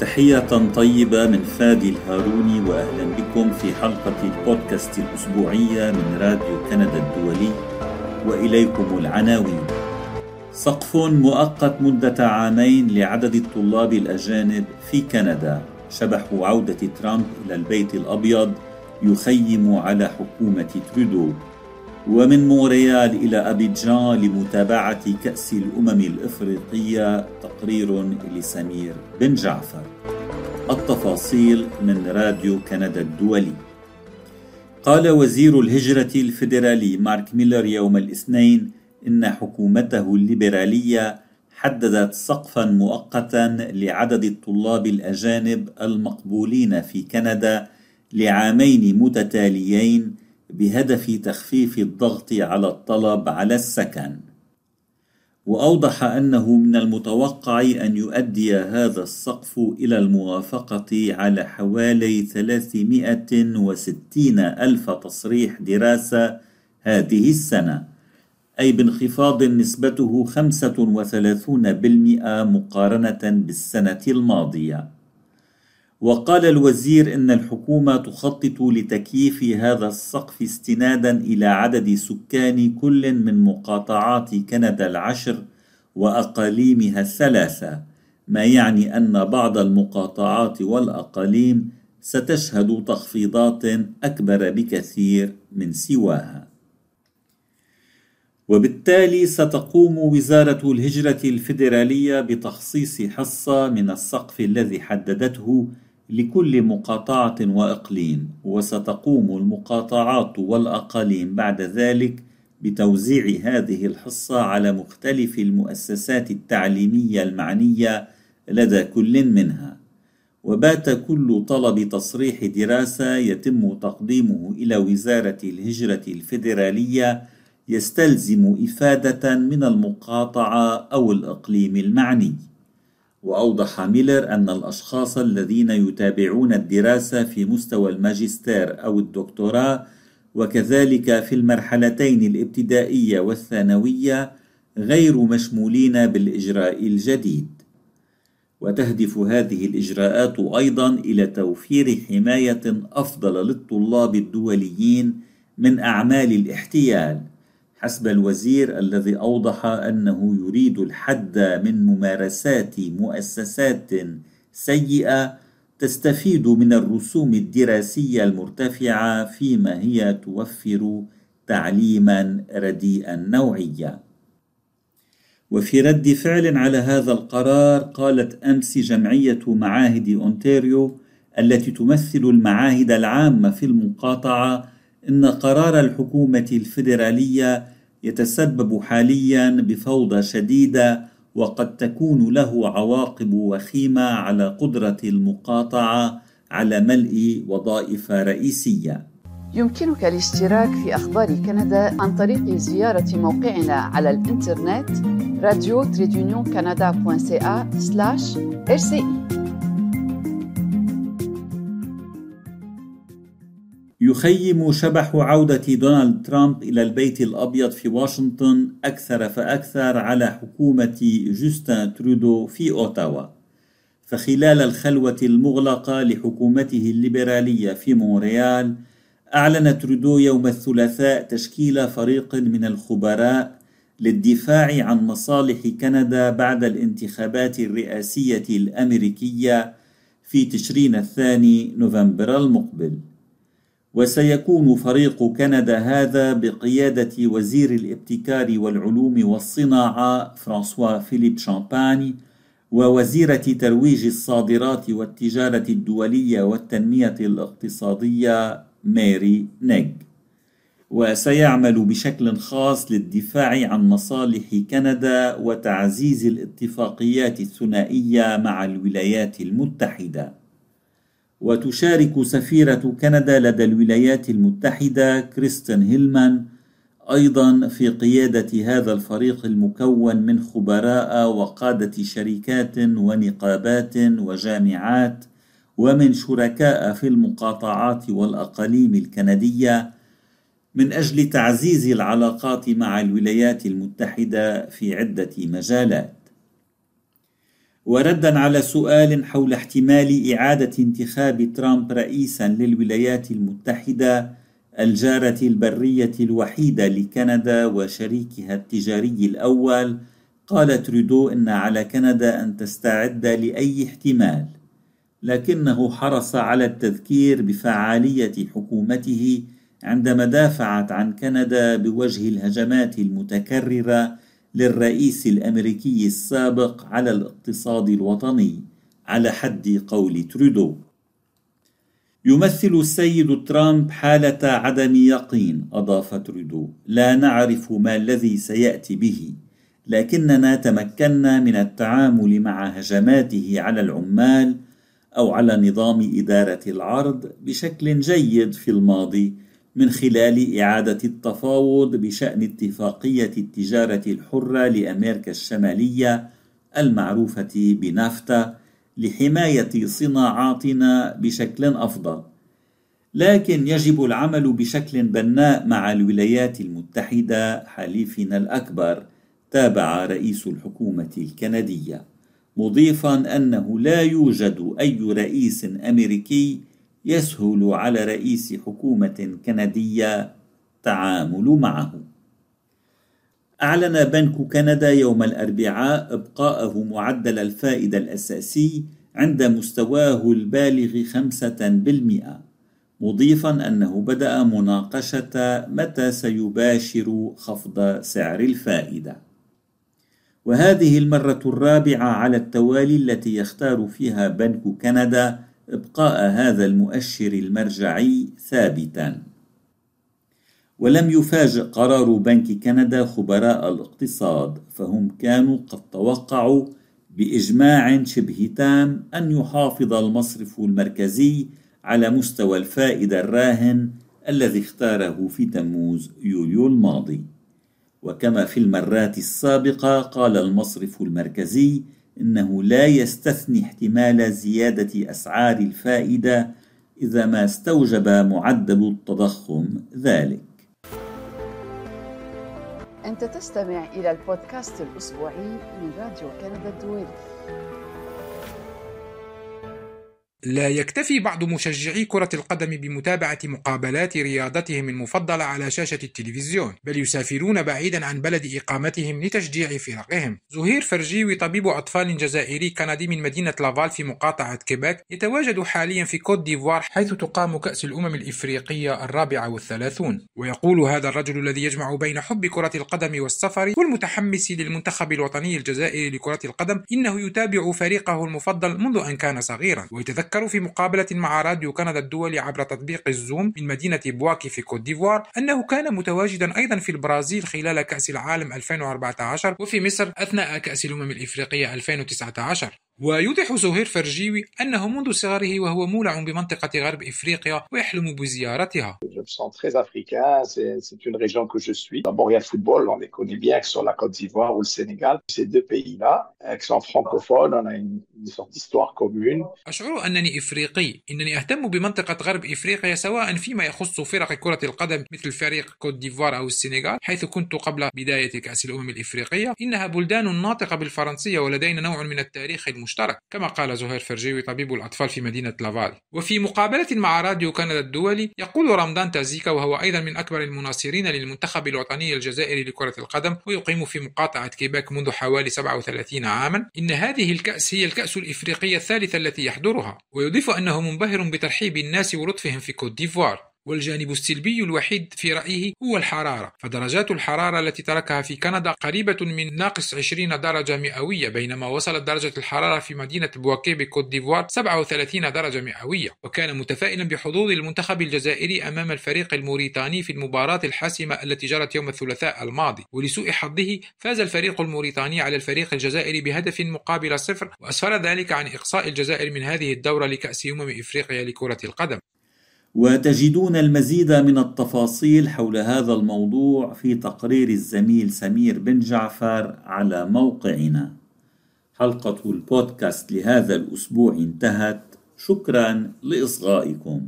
تحية طيبة من فادي الهاروني وأهلا بكم في حلقة البودكاست الأسبوعية من راديو كندا الدولي وإليكم العناوين. سقف مؤقت مدة عامين لعدد الطلاب الأجانب في كندا. شبح عودة ترامب إلى البيت الأبيض يخيم على حكومة ترودو. ومن مونريال إلى أبيجان لمتابعة كأس الأمم الإفريقية تقرير لسمير بن جعفر. التفاصيل من راديو كندا الدولي. قال وزير الهجرة الفيدرالي مارك ميلر يوم الاثنين إن حكومته الليبرالية حددت سقفا مؤقتا لعدد الطلاب الأجانب المقبولين في كندا لعامين متتاليين بهدف تخفيف الضغط على الطلب على السكن. وأوضح أنه من المتوقع أن يؤدي هذا السقف إلى الموافقة على حوالي 360 ألف تصريح دراسة هذه السنة أي بانخفاض نسبته 35% مقارنة بالسنة الماضية. وقال الوزير إن الحكومة تخطط لتكييف هذا السقف استنادا إلى عدد سكان كل من مقاطعات كندا العشر وأقاليمها الثلاثة ما يعني أن بعض المقاطعات والأقاليم ستشهد تخفيضات أكبر بكثير من سواها. وبالتالي ستقوم وزارة الهجرة الفيدرالية بتخصيص حصة من السقف الذي حددته لكل مقاطعة وإقليم وستقوم المقاطعات والأقاليم بعد ذلك بتوزيع هذه الحصة على مختلف المؤسسات التعليمية المعنية لدى كل منها. وبات كل طلب تصريح دراسة يتم تقديمه إلى وزارة الهجرة الفيدرالية يستلزم إفادة من المقاطعة أو الإقليم المعني. وأوضح ميلر أن الأشخاص الذين يتابعون الدراسة في مستوى الماجستير أو الدكتوراه وكذلك في المرحلتين الابتدائية والثانوية غير مشمولين بالإجراء الجديد. وتهدف هذه الإجراءات أيضا إلى توفير حماية أفضل للطلاب الدوليين من أعمال الاحتيال. حسب الوزير الذي أوضح أنه يريد الحد من ممارسات مؤسسات سيئة تستفيد من الرسوم الدراسية المرتفعة فيما هي توفر تعليما رديئا نوعيا. وفي رد فعل على هذا القرار قالت أمس جمعية معاهد أونتاريو التي تمثل المعاهد العامة في المقاطعة إن قرار الحكومة الفيدرالية يتسبب حاليا بفوضى شديدة وقد تكون له عواقب وخيمة على قدرة المقاطعة على ملء وظائف رئيسية. يمكنك الاشتراك في أخبار كندا عن طريق زيارة موقعنا على الإنترنت راديو يخيم شبح عودة دونالد ترامب إلى البيت الأبيض في واشنطن أكثر فأكثر على حكومة جوستن ترودو في أوتاوا. فخلال الخلوة المغلقة لحكومته الليبرالية في مونريال أعلن ترودو يوم الثلاثاء تشكيل فريق من الخبراء للدفاع عن مصالح كندا بعد الانتخابات الرئاسية الأمريكية في تشرين الثاني نوفمبر المقبل. وسيكون فريق كندا هذا بقيادة وزير الابتكار والعلوم والصناعة فرانسوا فيليب شامباني ووزيرة ترويج الصادرات والتجارة الدولية والتنمية الاقتصادية ماري نيغ. وسيعمل بشكل خاص للدفاع عن مصالح كندا وتعزيز الاتفاقيات الثنائية مع الولايات المتحدة. وتشارك سفيرة كندا لدى الولايات المتحدة كريستن هيلمان أيضا في قيادة هذا الفريق المكون من خبراء وقادة شركات ونقابات وجامعات ومن شركاء في المقاطعات والأقاليم الكندية من أجل تعزيز العلاقات مع الولايات المتحدة في عدة مجالات. وردا على سؤال حول احتمال إعادة انتخاب ترامب رئيسا للولايات المتحدة الجارة البرية الوحيدة لكندا وشريكها التجاري الأول. قال ترودو إن على كندا أن تستعد لأي احتمال. لكنه حرص على التذكير بفعالية حكومته عندما دافعت عن كندا بوجه الهجمات المتكررة للرئيس الأمريكي السابق على الاقتصاد الوطني على حد قول ترودو. يمثل السيد ترامب حالة عدم يقين أضاف ترودو. لا نعرف ما الذي سيأتي به لكننا تمكنا من التعامل مع هجماته على العمال أو على نظام إدارة العرض بشكل جيد في الماضي من خلال إعادة التفاوض بشأن اتفاقية التجارة الحرة لأمريكا الشمالية المعروفة بنافتا لحماية صناعاتنا بشكل أفضل. لكن يجب العمل بشكل بناء مع الولايات المتحدة حليفنا الأكبر، تابع رئيس الحكومة الكندية، مضيفا أنه لا يوجد أي رئيس أمريكي يسهل على رئيس حكومة كندية تعامل معه. أعلن بنك كندا يوم الأربعاء إبقاءه معدل الفائدة الأساسي عند مستواه البالغ خمسة بالمئة مضيفا أنه بدأ مناقشة متى سيباشر خفض سعر الفائدة وهذه المرة الرابعة على التوالي التي يختار فيها بنك كندا إبقاء هذا المؤشر المرجعي ثابتا. ولم يفاجئ قرار بنك كندا خبراء الاقتصاد فهم كانوا قد توقعوا بإجماع شبه تام أن يحافظ المصرف المركزي على مستوى الفائدة الراهن الذي اختاره في تموز يوليو الماضي. وكما في المرات السابقة قال المصرف المركزي إنه لا يستثني احتمال زيادة أسعار الفائدة إذا ما استوجب معدل التضخم ذلك. أنت تستمع إلى البودكاست الأسبوعي من راديو كندا الدولي. لا يكتفي بعض مشجعي كرة القدم بمتابعة مقابلات رياضتهم المفضلة على شاشة التلفزيون، بل يسافرون بعيدا عن بلد إقامتهم لتشجيع فرقهم. زهير فرجيوي طبيب أطفال جزائري كندي من مدينة لافال في مقاطعة كيباك يتواجد حاليا في كوت ديفوار حيث تقام كأس الأمم الإفريقية الرابعة والثلاثون. ويقول هذا الرجل الذي يجمع بين حب كرة القدم والسفر والمتحمس للمنتخب الوطني الجزائري لكرة القدم إنه يتابع فريقه المفضل منذ أن كان صغيرا ويتذكر ذكروا في مقابلة مع راديو كندا الدولي عبر تطبيق الزوم من مدينة بواكي في كوت ديفوار أنه كان متواجدا أيضا في البرازيل خلال كأس العالم 2014 وفي مصر أثناء كأس الأمم الإفريقية 2019 ويوضح زهير فرجيوي أنه منذ صغره وهو مولع بمنطقة غرب إفريقيا ويحلم بزيارتها. Commune. أشعر أنني إفريقي، إنني أهتم بمنطقة غرب إفريقيا سواء فيما يخص فرق كرة القدم مثل فريق كوت ديفوار أو السنغال، حيث كنت قبل بداية كأس الأمم الإفريقية. إنها بلدان ناطقة بالفرنسية ولدينا نوع من التاريخ المشترك المشترك كما قال زهير فرجيوي طبيب الأطفال في مدينة لافال. وفي مقابلة مع راديو كندا الدولي يقول رمضان تازيكا وهو أيضا من أكبر المناصرين للمنتخب الوطني الجزائري لكرة القدم ويقيم في مقاطعة كيباك منذ حوالي 37 عاما إن هذه الكأس هي الكأس الإفريقية الثالثة التي يحضرها. ويضيف أنه منبهر بترحيب الناس ولطفهم في كوت ديفوار. والجانب السلبي الوحيد في رأيه هو الحرارة فدرجات الحرارة التي تركها في كندا قريبة من ناقص 20 درجة مئوية بينما وصلت درجة الحرارة في مدينة بواكي بكوت ديفوار 37 درجة مئوية. وكان متفائلا بحظوظ المنتخب الجزائري أمام الفريق الموريتاني في المباراة الحاسمة التي جرت يوم الثلاثاء الماضي. ولسوء حظه فاز الفريق الموريتاني على الفريق الجزائري بهدف مقابل صفر وأسفر ذلك عن إقصاء الجزائر من هذه الدورة لكأس أمم إفريقيا لكرة القدم. وتجدون المزيد من التفاصيل حول هذا الموضوع في تقرير الزميل سمير بن جعفر على موقعنا. حلقة البودكاست لهذا الأسبوع انتهت. شكرا لإصغائكم.